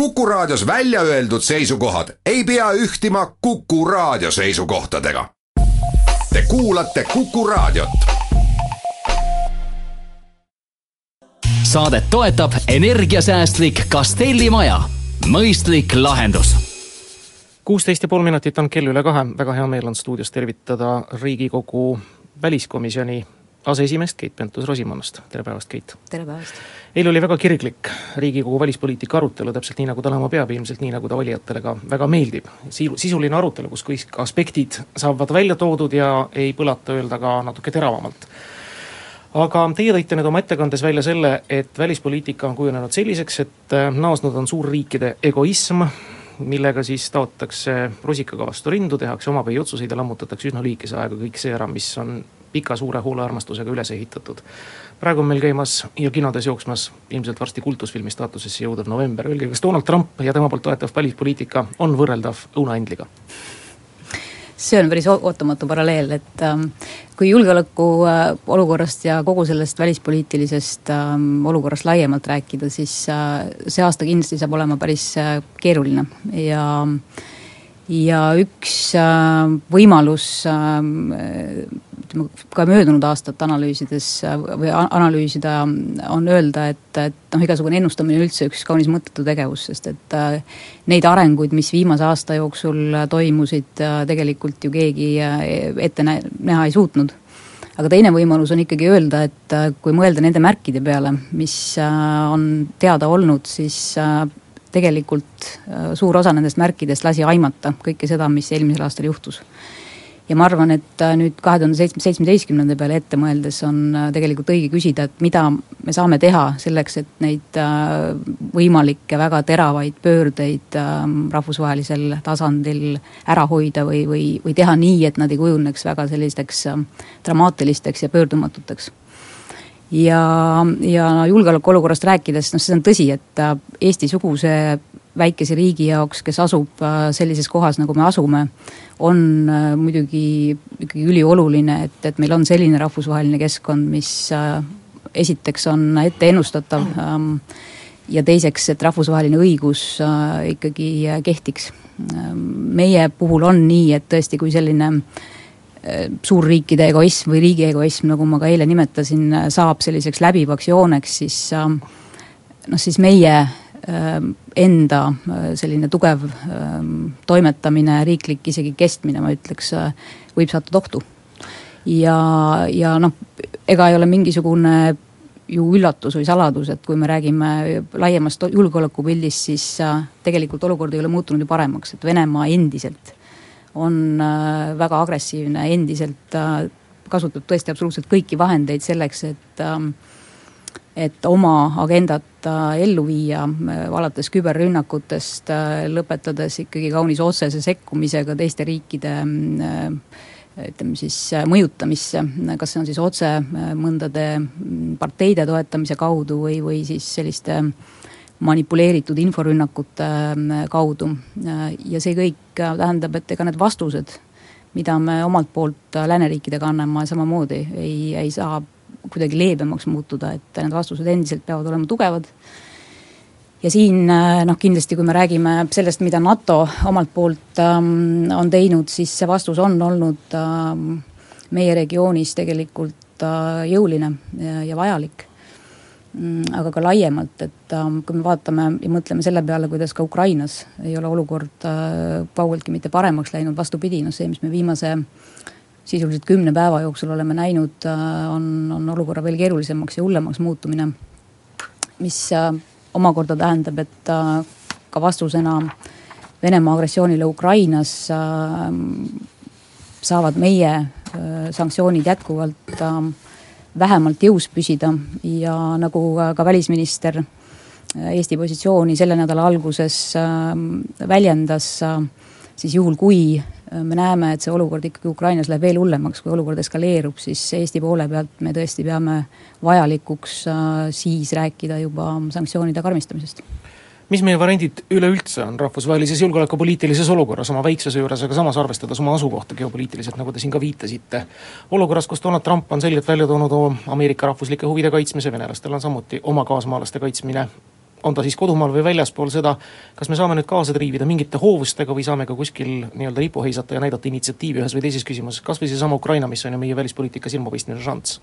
Kuku Raadios välja öeldud seisukohad ei pea ühtima Kuku Raadio seisukohtadega. Te kuulate Kuku Raadiot. saadet toetab energiasäästlik Castelli maja, mõistlik lahendus kuusteist ja pool minutit on kell üle kahe, väga hea meel on stuudios tervitada Riigikogu väliskomisjoni aseesimeest Keit Pentus-Rosimannust, tere päevast, Keit! tere päevast! eile oli väga kirglik Riigikogu välispoliitika arutelu, täpselt nii, nagu ta olema peab, ilmselt nii, nagu ta valijatele ka väga meeldib. sisuline arutelu, kus kõik aspektid saavad välja toodud ja ei põlata öelda ka natuke teravamalt. aga teie tõite nüüd oma ettekandes välja selle, et välispoliitika on kujunenud selliseks, et äh, naasnud on suurriikide egoism, millega siis taotakse rusikaga vastu rindu, tehakse omapäi otsuseid ja lammutatakse üsna lühikese ajaga kõik see ära, mis on pika suure hoolearmastusega üles ehitatud. praegu on meil käimas ja kinodes jooksmas ilmselt varsti kultusfilmi staatusesse jõudev november, öelge, kas Donald Trump ja tema poolt toetav välispoliitika on võrreldav õunaendliga? see on päris ootamatu paralleel, et ähm, kui julgeoleku äh, olukorrast ja kogu sellest välispoliitilisest ähm, olukorrast laiemalt rääkida, siis äh, see aasta kindlasti saab olema päris äh, keeruline ja ja üks äh, võimalus äh, ütleme, ka möödunud aastat analüüsides äh, või analüüsida on öelda, et, et noh, igasugune ennustamine on üldse üks kaunis mõttetu tegevus, sest et neid arenguid, mis viimase aasta jooksul toimusid, tegelikult ju keegi ette näha ei suutnud aga teine võimalus on ikkagi öelda, et kui mõelda nende märkide peale, mis on teada olnud, siis tegelikult äh, suur osa nendest märkidest lasi aimata kõike seda, mis eelmisel aastal juhtus. Ja ma arvan, et äh, nüüd kahe tuhande seitsme, seitsmeteistkümnenda peale ette mõeldes on äh, tegelikult õige küsida, et mida me saame teha selleks, et neid võimalikke väga teravaid pöördeid ähm, rahvusvahelisel tasandil ära hoida või, või, või teha nii, et nad ei kujuneks väga sellisteks dramaatilisteks ja pöördumatuteks. Ja, ja julgeolekuolukorrast rääkides, noh, see on tõsi, et äh, Eesti-suguse väikese riigi jaoks, kes asub äh, sellises kohas, nagu me asume, on äh, muidugi ikkagi ülioluline, et, et meil on selline rahvusvaheline keskkond, mis esiteks on etteennustatav ähm, ja teiseks, et rahvusvaheline õigus ikkagi kehtiks. Ähm, meie puhul on nii, et tõesti, kui selline äh, suurriikide egoism või riigi egoism, nagu ma ka eile nimetasin, saab selliseks läbivaks jooneks, siis ähm, noh, siis meie enda äh, selline tugev ähm, toimetamine, riiklik isegi kestmine, ma ütleks, äh, võib sattuda ohtu. ja, ja noh, ega ei ole mingisugune ju üllatus või saladus, et kui me räägime laiemast julgeolekupildist, siis äh, tegelikult olukord ei ole muutunud ju paremaks, et Venemaa endiselt on väga agressiivne, endiselt kasutab tõesti absoluutselt kõiki vahendeid selleks, et ähm, et oma agendat äh, ellu viia, alates küberrünnakutest, lõpetades ikkagi kaunis otsese sekkumisega teiste riikide ütleme siis mõjutamisse, kas see on siis otse mõndade parteide toetamise kaudu või, või siis selliste äh, manipuleeritud inforünnakute äh, kaudu. Äh, ja see kõik äh, tähendab, et ega need vastused, mida me omalt poolt lääneriikidega anname, samamoodi ei, ei saa kuidagi leebemaks muutuda, et need vastused endiselt peavad olema tugevad. ja siin noh, kindlasti kui me räägime sellest, mida NATO omalt poolt ähm, on teinud, siis see vastus on olnud ähm, meie regioonis tegelikult äh, jõuline ja, ja vajalik Mm, aga ka laiemalt, et ähm, kui me vaatame ja mõtleme selle peale, kuidas ka Ukrainas ei ole olukord äh, kaugeltki mitte paremaks läinud, vastupidi, noh see, mis me viimase sisuliselt kümne päeva jooksul oleme näinud, äh, on, on olukorra veel keerulisemaks ja hullemaks muutumine. mis äh, omakorda tähendab, et ka vastusena Venemaa agressioonile Ukrainas saavad meie sanktsioonid jätkuvalt vähemalt jõus püsida ja nagu ka välisminister äh, Eesti positsiooni selle nädala alguses väljendas, äh, siis juhul, kui äh, me näeme, et see olukord ikkagi Ukrainas läheb veel hullemaks, kui olukord eskaleerub, siis Eesti poole pealt me tõesti peame vajalikuks siis rääkida juba sanktsioonide karmistamisest mis meie variandid üleüldse on rahvusvahelises julgeolekupoliitilises olukorras oma väiksuse juures, aga samas arvestades oma asukohta geopoliitiliselt, nagu te siin ka viitasite. olukorras, kus Donald Trump on selgelt välja toonud Ameerika rahvuslike huvide kaitsmise, venelastel on samuti oma kaasmaalaste kaitsmine on ta siis kodumaal või väljaspool seda, kas me saame nüüd kaasa triivida mingite hoovustega või saame ka kuskil nii-öelda lipu heisata ja näidata initsiatiivi ühes või teises küsimuses, kas või seesama Ukraina, mis on ju meie välispoliitika silmapistmine šanss?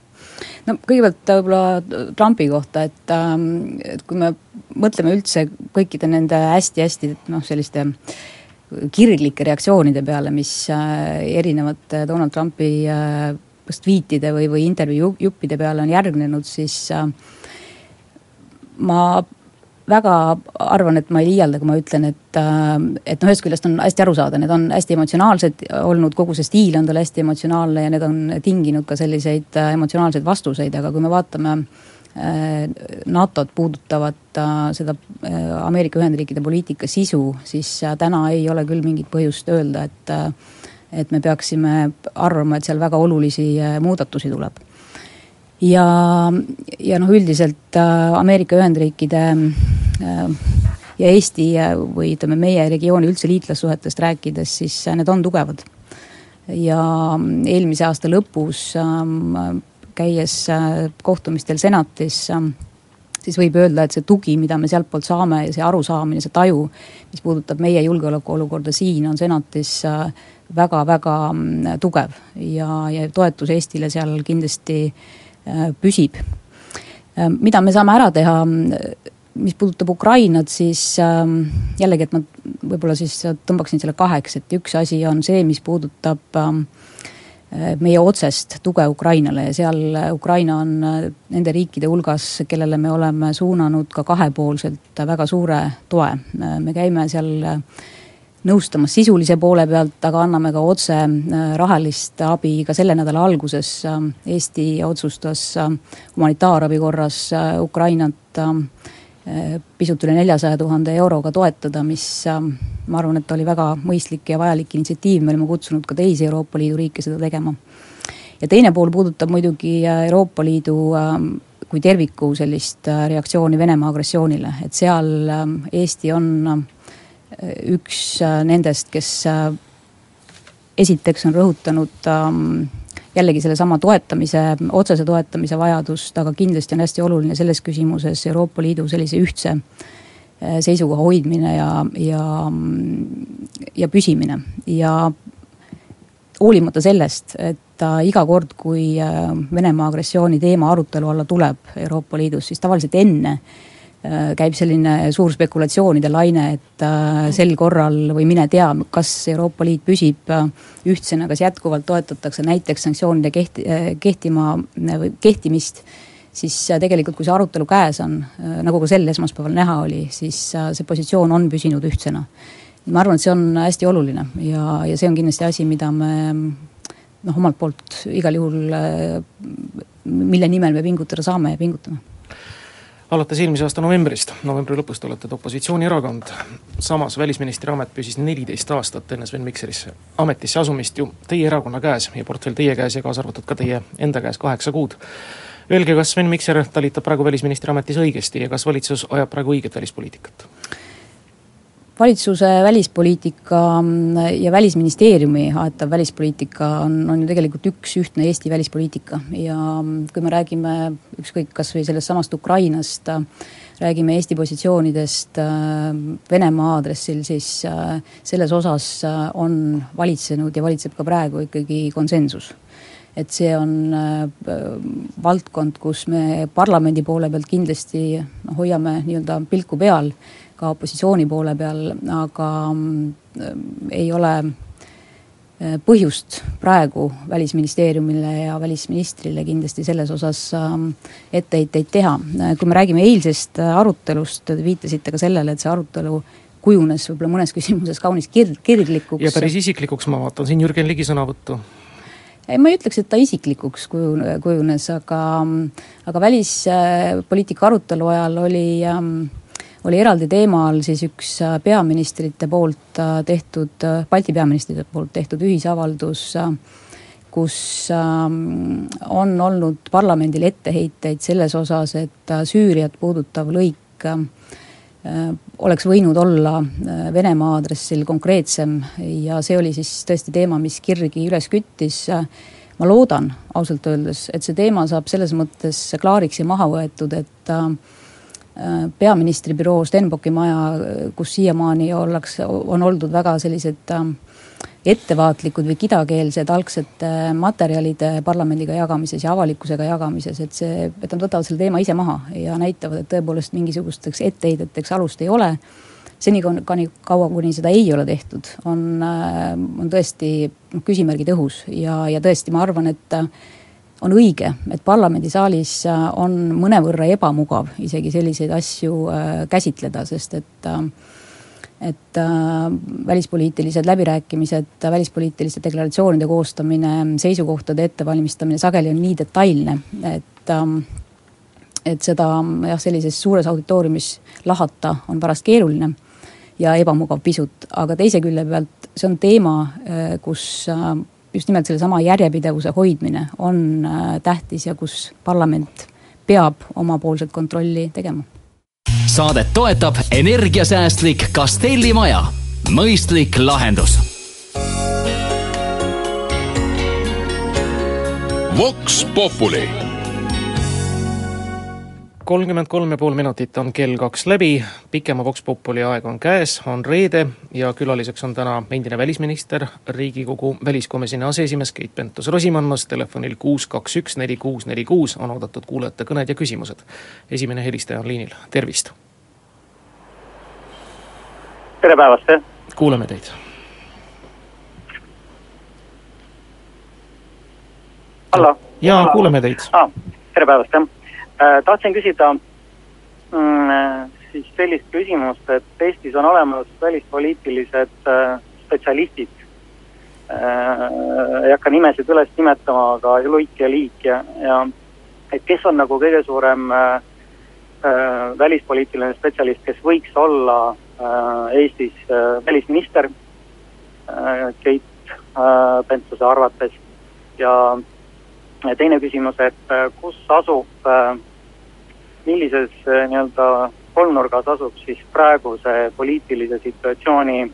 no kõigepealt võib-olla Trumpi kohta, et, ähm, et kui me mõtleme üldse kõikide nende hästi-hästi noh, selliste kirglike reaktsioonide peale, mis äh, erinevate Donald Trumpi äh, kas tweetide või, või intervjuu juppide peale on järgnenud, siis äh, ma väga arvan, et ma ei liialda, kui ma ütlen, et, äh, et noh, ühest küljest on hästi aru saada, need on hästi emotsionaalsed olnud, kogu see stiil on tal hästi emotsionaalne ja need on tinginud ka selliseid äh, emotsionaalseid vastuseid, aga kui me vaatame NATO-t puudutavat seda Ameerika Ühendriikide poliitika sisu, siis täna ei ole küll mingit põhjust öelda, et et me peaksime arvama, et seal väga olulisi muudatusi tuleb. Ja, ja noh, üldiselt äh, Ameerika Ühendriikide äh, ja Eesti või ütleme, meie regiooni üldse liitlassuhetest rääkides, siis need on tugevad. ja eelmise aasta lõpus ähm, käies äh, kohtumistel senatis siis võib öelda, et see tugi, mida me sealtpoolt saame ja see arusaamine, see taju, mis puudutab meie julgeolekuolukorda siin, on senatis väga-väga mm, tugev ja, ja toetus Eestile seal kindlasti äh, Äh, püsib. Äh, mida me saame ära teha, mis puudutab Ukrainat, siis ähm, jällegi, et ma võib-olla siis tõmbaksin selle kaheks, et üks asi on see, mis puudutab ähm, äh, meie otsest tuge Ukrainale ja seal Ukraina on nende riikide hulgas, kellele me oleme suunanud ka kahepoolselt väga suure toe. me käime seal nõustamas sisulise poole pealt, aga anname ka otse äh, rahalist abi ka selle nädala alguses. Äh, Eesti otsustas äh, humanitaarabi korras Ukrainat pisut üle neljasaja tuhande euroga toetada, mis ma arvan, et oli väga mõistlik ja vajalik initsiatiiv, me oleme kutsunud ka teisi Euroopa Liidu riike seda tegema. ja teine pool puudutab muidugi Euroopa Liidu kui terviku sellist reaktsiooni Venemaa agressioonile, et seal Eesti on üks äh, nendest, kes äh, esiteks on rõhutanud jällegi sellesama toetamise, otsese toetamise vajadust, aga kindlasti on hästi oluline selles küsimuses Euroopa Liidu sellise ühtse äh, seisukoha hoidmine ja, ja, ja püsimine. Ja hoolimata sellest, et iga kord, kui Venemaa agressiooni teema arutelu alla tuleb Euroopa Liidus, siis tavaliselt enne äh, Äh, käib selline suur spekulatsioonide laine, et äh, sel korral või mine tea, kas Euroopa Liit püsib äh, ühtsena, kas jätkuvalt toetatakse näiteks sanktsioonide kehti-, kehtima, kehtimist, siis tegelikult, kui see arutelu käes on, nagu ka sel esmaspäeval näha oli, siis see positsioon on püsinud ühtsena. ma arvan, et see on hästi oluline ja, ja see on kindlasti asi, mida me noh, omalt poolt igal juhul, mille nimel me pingutada saame ja pingutame alates eelmise aasta novembrist, novembri lõpust olete te opositsioonierakond. samas välisministri amet püsis neliteist aastat enne Sven Mikserisse ametisse asumist ju teie erakonna käes ja portfell teie käes ja kaasa arvatud ka teie enda käes kaheksa kuud. Öelge, kas Sven Mikser talitab praegu välisministri ametis õigesti ja kas valitsus ajab praegu õiget välispoliitikat? Valitsuse välispoliitika ja Välisministeeriumi aetav välispoliitika on, on ju tegelikult üks ühtne Eesti välispoliitika. Ja kui me räägime ükskõik, kas või sellest samast Ukrainast, räägime Eesti positsioonidest äh, Venemaa aadressil, siis selles osas on valitsenud ja valitseb ka praegu ikkagi konsensus. Et see on valdkond, kus me parlamendi poole pealt kindlasti hoiame nii-öelda pilku peal ka opositsiooni poole peal, aga äh, ei ole äh, põhjust praegu Välisministeeriumile ja välisministrile kindlasti selles osas äh, etteheiteid teha. kui me räägime eilsest arutelust, te viitasite ka sellele, et see arutelu kujunes võib-olla mõnes küsimuses kaunis kir-, kirglikuks. ja päris isiklikuks, ma vaatan siin Jürgen Ligi sõnavõttu ei, ma ei ütleks, et ta isiklikuks kuju-, kujunes, aga, aga välispoliitika arutelu ajal oli ähm, oli eraldi teema all siis üks äh, peaministrite poolt äh, tehtud, äh, Balti peaministrite poolt tehtud ühisavaldus, kus ähm, on olnud parlamendil etteheiteid selles osas, et Süüriat puudutav lõik oleks võinud olla Venemaa aadressil konkreetsem ja see oli siis tõesti teema, mis kirgi üles küttis. ma loodan ausalt öeldes, et see teema saab selles mõttes klaariks ja maha võetud, et peaministri büroo Stenbocki maja, kus siiamaani ollakse, on oldud väga sellised äh, ettevaatlikud või kidakeelsed algsete materjalide parlamendiga jagamises ja avalikkusega jagamises, et see, et nad võtavad selle teema ise maha ja näitavad, et tõepoolest mingisugusteks etteheideteks alust ei ole. senikaua, kaua kuni seda ei ole tehtud, on, on tõesti küsimärgid õhus ja, ja tõesti, ma arvan, et on õige, et parlamendisaalis on mõnevõrra ebamugav isegi selliseid asju äh, käsitleda, sest et äh, et äh, välispoliitilised läbirääkimised, välispoliitiliste deklaratsioonide koostamine, seisukohtade ettevalmistamine sageli on nii detailne, et ähm, et seda jah, sellises suures auditooriumis lahata on pärast keeruline ja ebamugav pisut, aga teise külje pealt see on teema, äh, kus äh, just nimelt sellesama järjepidevuse hoidmine on äh, tähtis ja kus parlament peab omapoolset kontrolli tegema saadet toetab energiasäästlik Castelli maja. mõistlik lahendus. Vox Populi kolmkümmend kolm ja pool minutit on kell kaks läbi, pikema Vox Populi aeg on käes, on reede ja külaliseks on täna endine välisminister, Riigikogu väliskomisjoni aseesimees Keit Pentus-Rosimannus, telefonil kuus, kaks, üks, neli, kuus, neli, kuus on oodatud kuulajate kõned ja küsimused. esimene helistaja on liinil, tervist. tere päevast, kuulame teid. hallo. jaa, kuuleme teid ah,. tere päevast, jah tahtsin küsida mm, äh, siis sellist küsimust, et Eestis on olemas välispoliitilised äh, spetsialistid. ei hakka nimesid üles nimetama, aga Luik ja Liik ja, ja et kes on nagu kõige suurem välispoliitiline spetsialist, kes võiks olla Eestis välisminister Keit Pentuse arvates ja teine küsimus, et kus asub millises äh, nii-öelda kolmnurgas asub siis praeguse poliitilise situatsiooni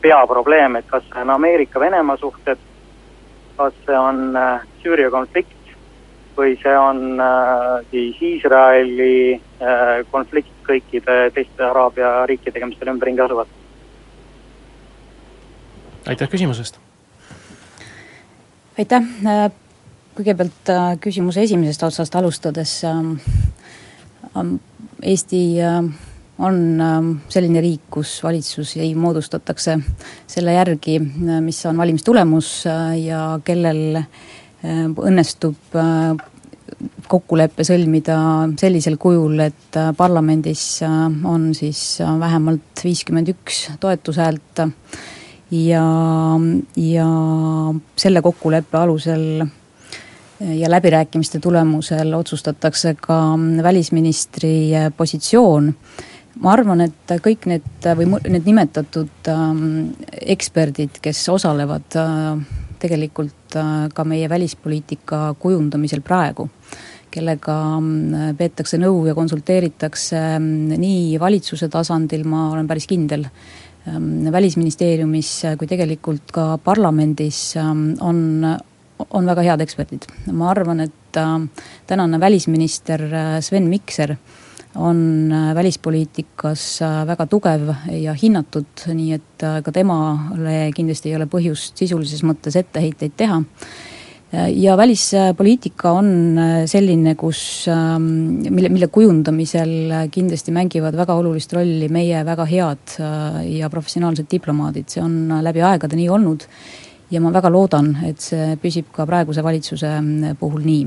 peaprobleem, et kas see on Ameerika-Venemaa suhted, kas see on äh, Süüria konflikt või see on äh, siis Iisraeli konflikt kõikide teiste Araabia riikidega, mis seal ümberringi asuvad? aitäh küsimuse eest! aitäh, kõigepealt küsimuse esimesest otsast alustades ähm, Eesti äh, on äh, selline riik, kus valitsusi moodustatakse selle järgi, äh, mis on valimistulemus ja kellel õnnestub kokkulepe sõlmida sellisel kujul, et parlamendis on siis vähemalt viiskümmend üks toetushäält ja, ja selle kokkuleppe alusel ja läbirääkimiste tulemusel otsustatakse ka välisministri positsioon. ma arvan, et kõik need või need nimetatud ähm, eksperdid, kes osalevad äh, tegelikult äh, ka meie välispoliitika kujundamisel praegu, kellega äh, peetakse nõu ja konsulteeritakse nii valitsuse tasandil, ma olen päris kindel, ähm, välisministeeriumis kui tegelikult ka parlamendis on on väga head eksperdid. ma arvan, et äh, tänane välisminister äh, Sven Mikser on äh, välispoliitikas väga tugev ja hinnatud, nii et ka temale kindlasti ei ole põhjust sisulises mõttes etteheiteid teha. ja välispoliitika on selline, kus, mille, mille kujundamisel kindlasti mängivad väga olulist rolli meie väga head ja professionaalsed diplomaadid, see on läbi aegade nii olnud ja ma väga loodan, et see püsib ka praeguse valitsuse mm, puhul nii.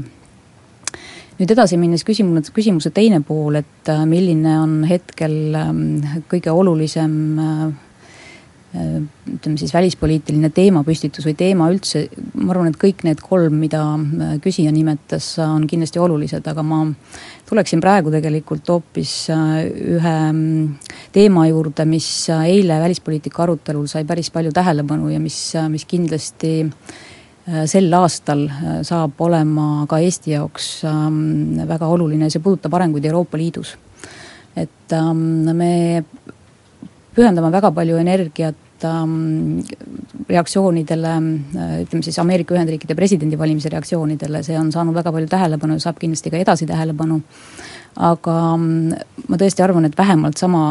nüüd edasi minnes küsimuse, küsimuse teine pool, et äh, milline on hetkel mm, kõige olulisem äh, Äh, ütleme siis välispoliitiline teemapüstitus või teema üldse, ma arvan, et kõik need kolm, mida äh, küsija nimetas, on kindlasti olulised, aga ma tuleksin praegu tegelikult hoopis ühe mm, teema juurde, mis eile välispoliitika arutelul sai päris palju tähelepanu ja mis, mis kindlasti sel aastal saab olema ka Eesti jaoks ähm, väga oluline, see puudutab arenguid Euroopa Liidus. et ähm, me pühendame väga palju energiat ähm, reaktsioonidele, ütleme siis Ameerika Ühendriikide presidendivalimise reaktsioonidele, see on saanud väga palju tähelepanu ja saab kindlasti ka edasi tähelepanu. Aga mm, ma tõesti arvan, et vähemalt sama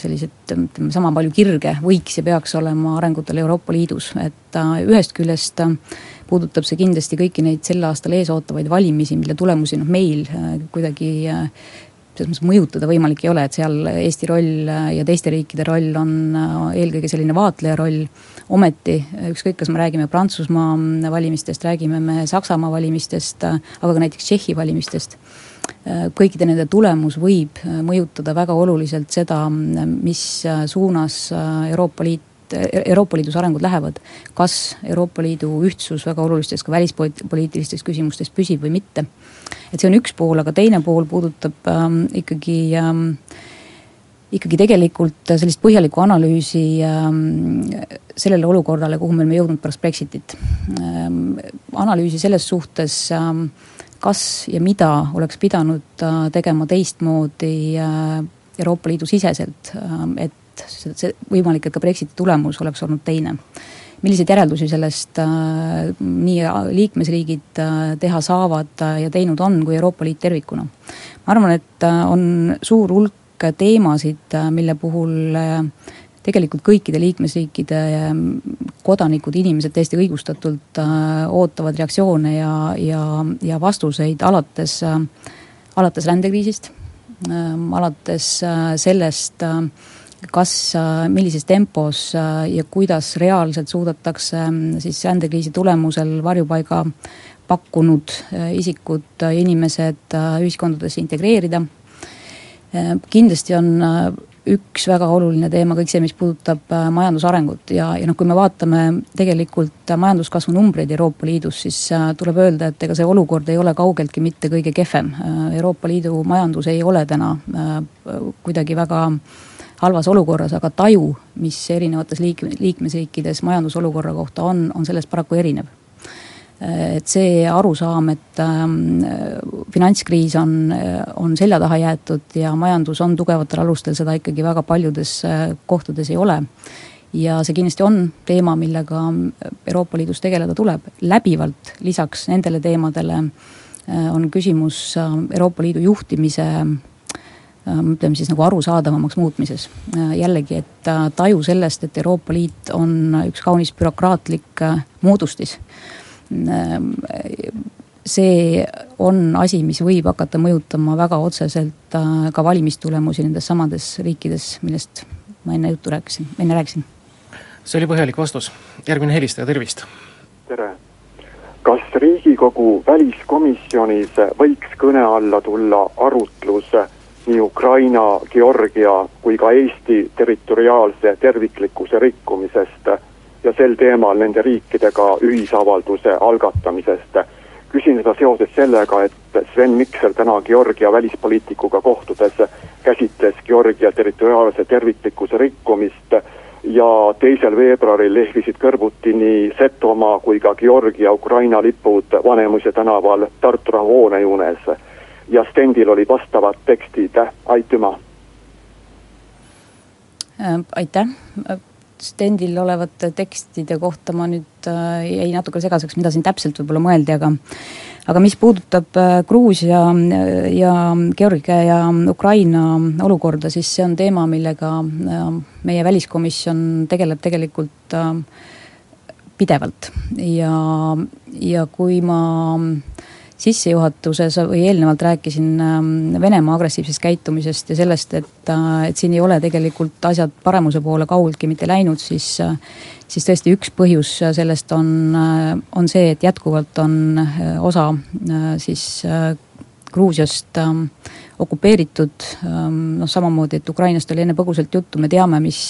sellised, ütleme sama palju kirge võiks ja peaks olema arengutel Euroopa Liidus, et ühest küljest puudutab see kindlasti kõiki neid sel aastal ees ootavaid valimisi, mille tulemusi noh, meil kuidagi selles mõttes mõjutada võimalik ei ole, et seal Eesti roll ja teiste riikide roll on eelkõige selline vaatleja roll. ometi ükskõik, kas me räägime Prantsusmaa valimistest, räägime me Saksamaa valimistest, aga ka näiteks Tšehhi valimistest kõikide nende tulemus võib mõjutada väga oluliselt seda, mis suunas Euroopa Liit Euroopa Liidus arengud lähevad. kas Euroopa Liidu ühtsus väga olulistes ka välispoliitilistes küsimustes püsib või mitte. et see on üks pool, aga teine pool puudutab ähm, ikkagi ähm, ikkagi tegelikult sellist põhjalikku analüüsi ähm, sellele olukorrale, kuhu me oleme jõudnud pärast Brexitit ähm,. analüüsi selles suhtes ähm, kas ja mida oleks pidanud äh, tegema teistmoodi äh, Euroopa Liidu siseselt, äh, et see, võimalik, et ka Brexiti tulemus oleks olnud teine. milliseid järeldusi sellest äh, nii liikmesriigid äh, teha saavad äh, ja teinud on, kui Euroopa Liit tervikuna? ma arvan, et äh, on suur hulk teemasid, äh, mille puhul äh, tegelikult kõikide liikmesriikide kodanikud, inimesed täiesti õigustatult ootavad reaktsioone ja, ja, ja vastuseid alates, alates rändekriisist, alates sellest äh, kas, äh, millises tempos äh, ja kuidas reaalselt suudetakse mm, siis rändekriisi tulemusel varjupaiga pakkunud äh, isikud, inimesed ühiskondadesse integreerida. kindlasti on üks väga oluline teema kõik see, mis puudutab majandusarengut ja, ja noh, kui me vaatame tegelikult majanduskasvu numbreid Euroopa Liidus, siis tuleb öelda, et ega see olukord ei ole kaugeltki mitte kõige kehvem. Euroopa Liidu majandus ei ole täna kuidagi väga äh, halvas olukorras, aga taju, mis erinevates liik-, liikmesriikides majandusolukorra kohta on, on sellest paraku erinev. et see arusaam, et ähm, finantskriis on, on selja taha jäetud ja majandus on tugevatel alustel, seda ikkagi väga paljudes äh, kohtades ei ole ja see kindlasti on teema, millega Euroopa Liidus tegeleda tuleb. läbivalt lisaks nendele teemadele äh, on küsimus äh, Euroopa Liidu juhtimise ütleme siis nagu arusaadavamaks muutmises. Äh, jällegi, et äh, taju sellest, et Euroopa Liit on üks kaunis bürokraatlik äh, moodustis. See on asi, mis võib hakata mõjutama väga otseselt ka valimistulemusi nendes samades riikides, millest ma enne juttu rääkisin, enne rääkisin. see oli põhjalik vastus, järgmine helistaja, tervist. tere kas Riigikogu väliskomisjonis võiks kõne alla tulla arutlus nii Ukraina, Georgia kui ka Eesti territoriaalse terviklikkuse rikkumisest ja sel teemal nende riikidega ühisavalduse algatamisest. küsin seda seoses sellega, et Sven Mikser täna Georgia välispoliitikuga kohtudes käsitles Georgia territoriaalse terviklikkuse rikkumist ja teisel veebruaril lehvisid kõrvuti nii Setomaa kui ka Georgia Ukraina lipud Vanemuise tänaval Tartu rahuhoone juures ja stendil olid vastavad tekstid, aitüma. Äh, aitäh, stendil olevate tekstide kohta ma nüüd äh, jäi natuke segaseks, mida siin täpselt võib-olla mõeldi, aga aga mis puudutab äh, Gruusia ja Georgia ja Ukraina olukorda, siis see on teema, millega meie väliskomisjon tegeleb tegelikult pidevalt. Ja, ja kui ma äh, sissejuhatuses või eelnevalt rääkisin ähm, Venemaa agressiivsest käitumisest ja sellest, et, äh, et siin ei ole tegelikult asjad paremuse poole kaugeltki mitte läinud, siis, äh, siis tõesti üks põhjus sellest on, äh, on see, et jätkuvalt on osa siis Gruusiast ähm, okupeeritud, ähm, noh samamoodi, et Ukrainast oli enne põgusalt juttu, me teame, mis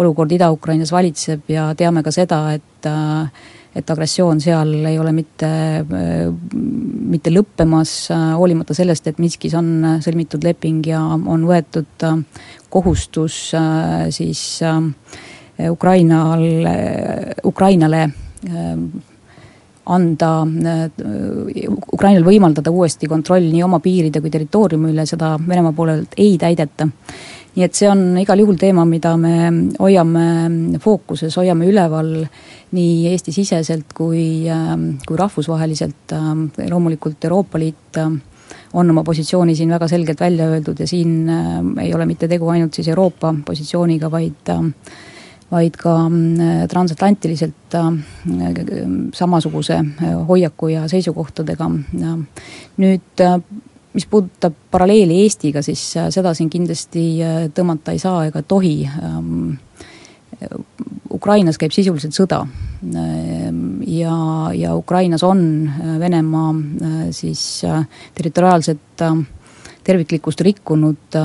olukord Ida-Ukrainas valitseb ja teame ka seda, et et agressioon seal ei ole mitte, mitte lõppemas, hoolimata sellest, et Minskis on sõlmitud leping ja on võetud kohustus siis Ukrainal, Ukrainale anda, Ukrainal võimaldada uuesti kontroll nii oma piiride kui territooriumi üle, seda Venemaa poolelt ei täideta. Nii et see on igal juhul teema, mida me hoiame fookuses, hoiame üleval nii Eesti-siseselt kui, kui rahvusvaheliselt, loomulikult Euroopa Liit on oma positsiooni siin väga selgelt välja öeldud ja siin ei ole mitte tegu ainult siis Euroopa positsiooniga, vaid vaid ka transatlantiliselt samasuguse hoiaku ja seisukohtadega. nüüd mis puudutab paralleeli Eestiga, siis äh, seda siin kindlasti äh, tõmmata ei saa ega tohi. Ukrainas käib sisuliselt sõda ja, ja Ukrainas on äh, Venemaa siis territoriaalset terviklikkust rikkunud.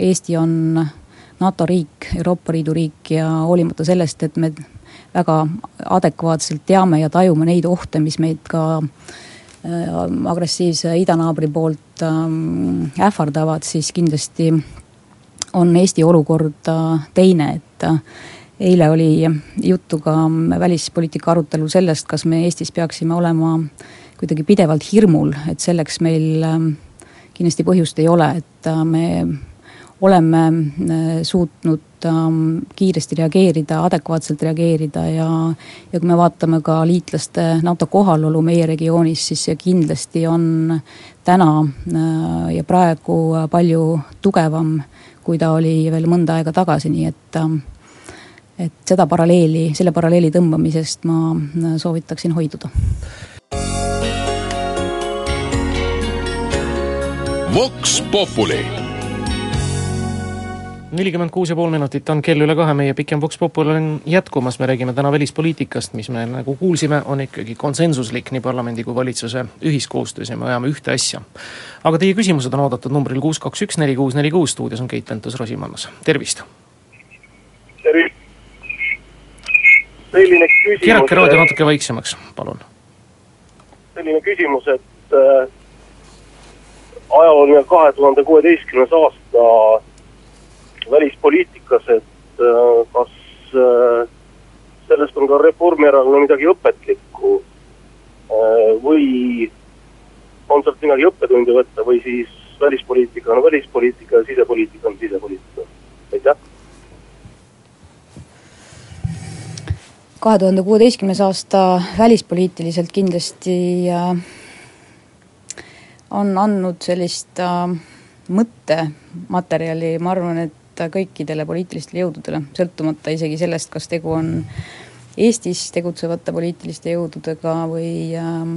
Eesti on NATO riik, Euroopa Liidu riik ja hoolimata sellest, et me väga adekvaatselt teame ja tajume neid ohte, mis meid ka äh, Äh, agressiivse idanaabri poolt ähm, ähvardavad, siis kindlasti on Eesti olukord äh, teine, et äh, eile oli juttu ka välispoliitika arutelul sellest, kas me Eestis peaksime olema kuidagi pidevalt hirmul, et selleks meil kindlasti põhjust ei ole, et me oleme suutnud ähm, kiiresti reageerida, adekvaatselt reageerida ja ja kui me vaatame ka liitlaste NATO kohalolu meie regioonis, siis see kindlasti on täna äh, ja praegu palju tugevam, kui ta oli veel mõnda aega tagasi, nii et ähm, et seda paralleeli, selle paralleeli tõmbamisest ma äh, soovitaksin hoiduda. Vox Populi nelikümmend kuus ja pool minutit on kell üle kahe, meie pikem Vox Popul on jätkumas, me räägime täna välispoliitikast, mis me nagu kuulsime, on ikkagi konsensuslik nii parlamendi kui valitsuse ühiskoostöös ja me ajame ühte asja. aga teie küsimused on oodatud numbril kuus, kaks, üks, neli, kuus, neli, kuus, stuudios on Keit Pentus-Rosimannus, tervist. tervist. selline küsimus. keerake raadio natuke vaiksemaks, palun. selline küsimus, et äh, ajalooline kahe tuhande kuueteistkümnes aasta välispoliitikas, et äh, kas äh, sellest on ka Reformierakonnal midagi õpetlikku? Äh, või on sealt midagi õppetundi võtta või siis välispoliitika on välispoliitika ja sisepoliitika on sisepoliitika, aitäh. kahe tuhande kuueteistkümnes aasta välispoliitiliselt kindlasti on andnud sellist mõttematerjali, ma arvan, et kõikidele poliitilistele jõududele, sõltumata isegi sellest, kas tegu on Eestis tegutsevate poliitiliste jõududega või ähm,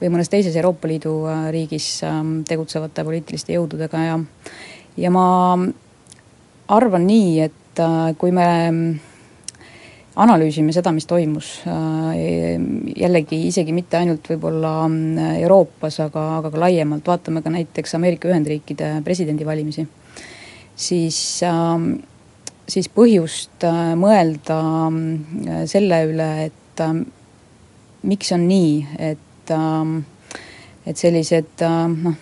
või mõnes teises Euroopa Liidu äh, riigis ähm, tegutsevate poliitiliste jõududega ja ja ma arvan nii, et äh, kui me analüüsime seda, mis toimus, äh, jällegi isegi mitte ainult võib-olla Euroopas, aga, aga ka laiemalt, vaatame ka näiteks Ameerika Ühendriikide presidendivalimisi siis ähm, siis põhjust äh, mõelda äh, selle üle, et ähm, miks on nii, et ähm, et sellised noh,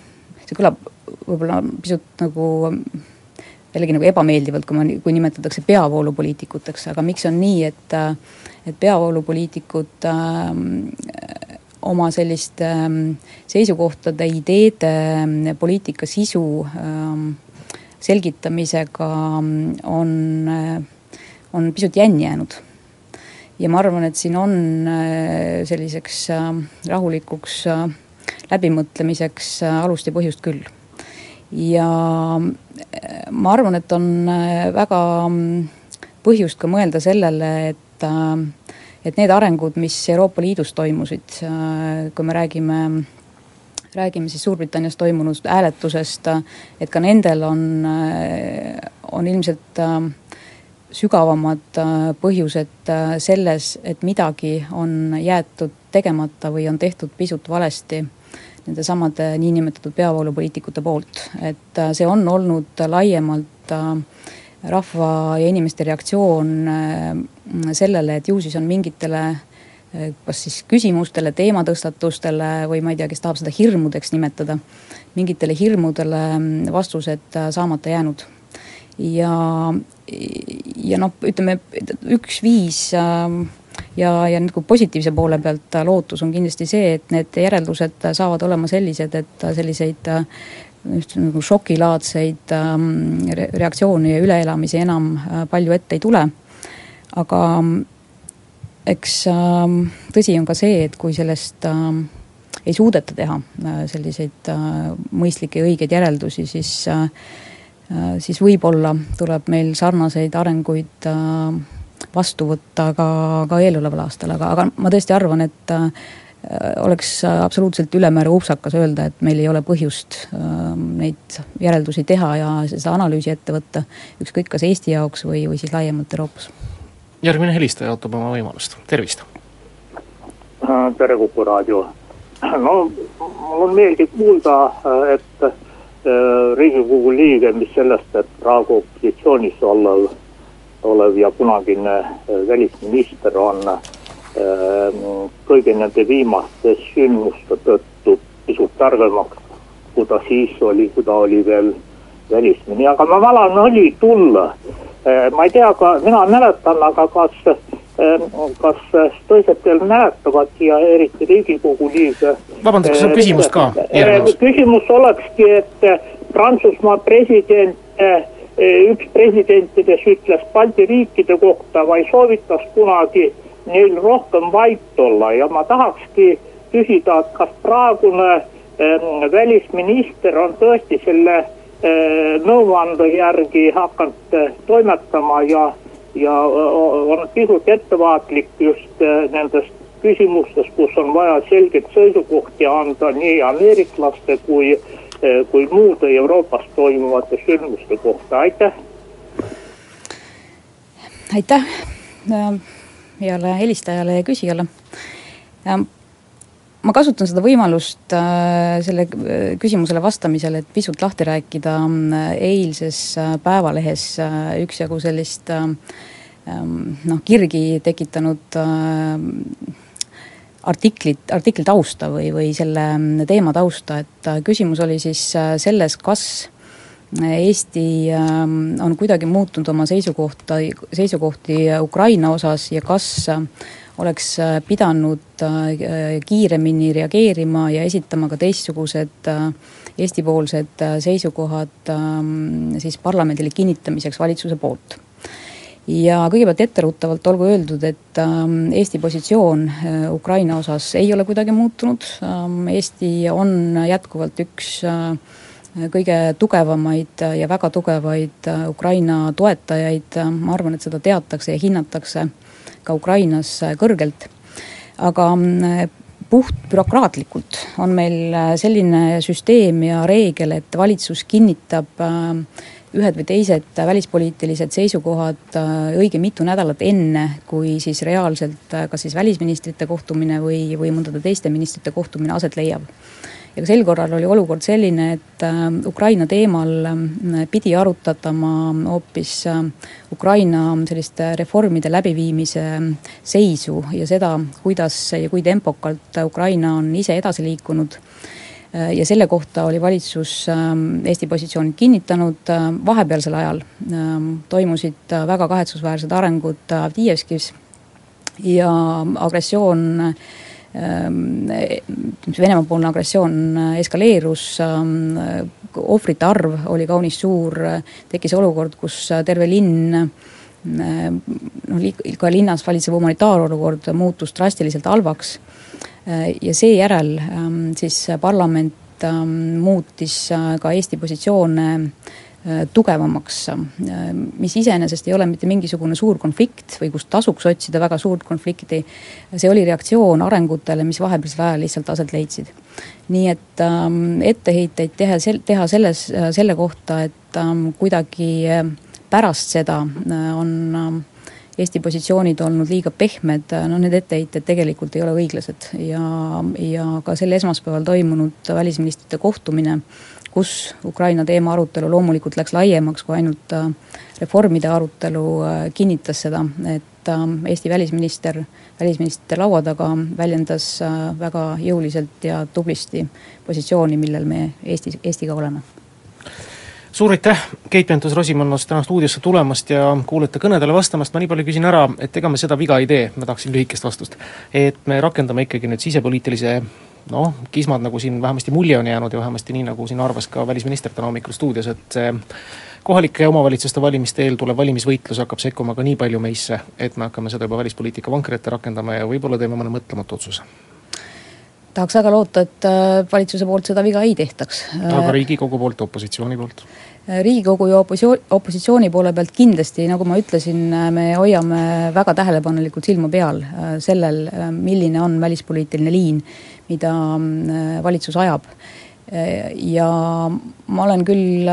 see kõlab võib-olla pisut nagu jällegi nagu ebameeldivalt, kui ma, kui nimetatakse peavoolupoliitikuteks, aga miks on nii, et et peavoolupoliitikud äh, oma selliste äh, seisukohtade, ideede, poliitika sisu äh, selgitamisega on, on pisut jänni jäänud. ja ma arvan, et siin on äh, selliseks äh, rahulikuks äh, läbimõtlemiseks alust ja põhjust küll. ja ma arvan, et on väga põhjust ka mõelda sellele, et et need arengud, mis Euroopa Liidus toimusid, kui me räägime räägime siis Suurbritannias toimunud hääletusest, et ka nendel on, on ilmselt äh, sügavamad äh, põhjused äh, selles, et midagi on jäetud tegemata või on tehtud pisut valesti nendesamade niinimetatud peavoolupoliitikute poolt. et see on olnud laiemalt rahva ja inimeste reaktsioon sellele, et ju siis on mingitele kas siis küsimustele, teematõstatustele või ma ei tea, kes tahab seda hirmudeks nimetada, mingitele hirmudele vastused saamata jäänud. ja, ja noh, ütleme üks viis ähm, ja, ja nagu positiivse poole pealt lootus on kindlasti see, et need järeldused saavad olema sellised, et selliseid just nagu šokilaadseid ähm, reaktsioone ja üleelamisi enam äh, palju ette ei tule. aga eks ähm, tõsi on ka see, et kui sellest ähm, ei suudeta teha äh, selliseid mõistlikke ja õigeid järeldusi, siis, siis võib-olla tuleb meil sarnaseid arenguid vastu võtta ka, ka eeloleval aastal, aga, aga ma tõesti arvan, et Äh, oleks absoluutselt ülemäära upsakas öelda, et meil ei ole põhjust ähm, neid järeldusi teha ja seda analüüsi ette võtta, ükskõik kas Eesti jaoks või, või siis laiemalt Euroopas. Järgmine helistaja ootab oma võimalust, tervist. Äh, tere, Kuku raadio. no mul on meeldiv kuulda, äh, et riigikogu liige, mis sellest, et praegu opositsioonis olev, olev ja kunagine välisminister on kõigi nende viimaste sündmuste tõttu pisut targemaks, kui ta siis oli, kui ta oli veel välisminister, aga ma valan õli tulla. Ehm, ma ei tea, mina mäletan, aga kas, ehm, kas teised veel mäletavad ja eriti Riigikogu liige. vabandust, kas on küsimust ka? küsimus olekski, et Prantsusmaa president üks presidentidest ütles Balti riikide kohta või soovitas kunagi neil rohkem vait olla ja ma tahakski küsida, et kas praegune välisminister on tõesti selle äh, nõuande järgi hakanud äh, toimetama ja, ja on pisut ettevaatlik just nendest küsimustes, kus on vaja selgeid seisukohti anda nii ameeriklaste kui, kui muude Euroopas toimuvate sündmuste kohta, aitäh. aitäh heale helistajale ja küsijale. Ma kasutan seda võimalust äh, selle äh, küsimusele vastamisel, et pisut lahti rääkida äh, eilses Päevalehes üksjagu sellist noh, kirgi tekitanud artiklit, artikli tausta või, või selle teema tausta, et küsimus oli siis selles, kas Eesti ähm, on kuidagi muutnud oma seisukohta, seisukohti Ukraina osas ja kas äh, oleks äh, pidanud äh, kiiremini reageerima ja esitama ka teistsugused Eesti-poolsed seisukohad ähm, siis parlamendile kinnitamiseks valitsuse poolt. ja kõigepealt etteruttavalt olgu öeldud, et ähm, Eesti positsioon Ukraina osas ei ole kuidagi muutunud, Eesti on jätkuvalt üks kõige tugevamaid ja väga tugevaid Ukraina toetajaid, ma arvan, et seda teatakse ja hinnatakse ka Ukrainas kõrgelt. aga mm, puht bürokraatlikult on meil selline süsteem ja reegel, et valitsus kinnitab äh, ühed või teised välispoliitilised seisukohad äh, õige mitu nädalat enne, kui siis reaalselt äh, kas siis välisministrite kohtumine või, või mõndade teiste ministrite kohtumine aset leiab ja ka sel korral oli olukord selline, et äh, Ukraina teemal äh, pidi arutatama hoopis äh, Ukraina selliste reformide läbiviimise seisu ja seda, kuidas ja kui tempokalt Ukraina on ise edasi liikunud. Ja selle kohta oli valitsus Eesti positsioonid kinnitanud, vahepealsel ajal toimusid väga kahetsusväärsed arengud Avdiivskis ja agressioon Ehm, Venemaa-poolne agressioon eskaleerus, ehm, ohvrite arv oli kaunis suur, tekkis olukord, kus terve linn ehm, noh, ka linnas valitsev humanitaarolukord muutus drastiliselt halvaks. ja seejärel siis parlament muutis ka Eesti positsioone Äh, tugevamaks, äh, mis iseenesest ei ole mitte mingisugune suur konflikt või kus tasuks otsida väga suurt konflikti. see oli reaktsioon arengutele, mis vahepealsel ajal lihtsalt aset leidsid. nii et ähm, etteheiteid teha, teha selles, äh, selle kohta, et ähm, kuidagi pärast seda on ähm, Eesti positsioonid olnud liiga pehmed, no need etteheited tegelikult ei ole õiglased ja, ja ka sel esmaspäeval toimunud välisministrite kohtumine kus Ukraina teema arutelu loomulikult läks laiemaks kui ainult äh, reformide arutelu, äh, kinnitas seda, et äh, Eesti välisminister välisministrite laua taga väljendas väga jõuliselt ja tublisti positsiooni, millel me Eestis, Eestiga oleme. Suur aitäh, Keit Pentus-Rosimannus täna stuudiosse tulemast ja kuulajate kõnedele vastamast, ma nii palju küsin ära, et ega me seda viga ei tee, ma tahaksin lühikest vastust. et me rakendame ikkagi nüüd sisepoliitilise noh, kismad nagu siin vähemasti mulje on jäänud ja vähemasti nii, nagu siin arvas ka välisminister täna hommikul stuudios, et see kohalike omavalitsuste valimiste eel tulev valimisvõitlus hakkab sekkuma ka nii palju meisse, et me hakkame seda juba välispoliitika vankri ette rakendama ja võib-olla teeme mõne mõtlematu otsuse tahaks väga loota, et äh, valitsuse poolt seda viga ei tehtaks. aga Riigikogu poolt, opositsiooni poolt? Äh, riigikogu ja opositsioon, opositsiooni poole pealt kindlasti, nagu ma ütlesin, äh, me hoiame väga tähelepanelikult silma peal sellel, milline on välispoliitiline liin, mida valitsus ajab. ja ma olen küll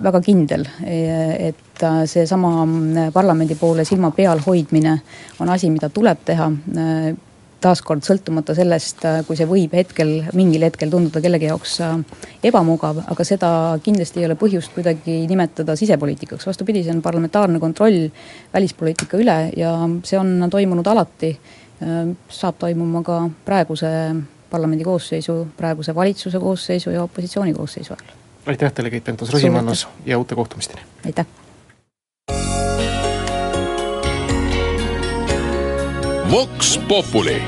väga kindel, et seesama parlamendi poole silma peal hoidmine on asi, mida tuleb teha taaskord sõltumata sellest, äh, kui see võib hetkel, mingil hetkel tunduda kellegi jaoks äh, ebamugav, aga seda kindlasti ei ole põhjust kuidagi nimetada sisepoliitikaks, vastupidi, see on parlamentaarne kontroll välispoliitika üle ja see on toimunud alati. Äh, saab toimuma ka praeguse parlamendi koosseisu, praeguse valitsuse koosseisu ja opositsiooni koosseisu ajal. aitäh teile, Keit Pentus-Rosimannus ja uute kohtumisteni! aitäh! Vox Populi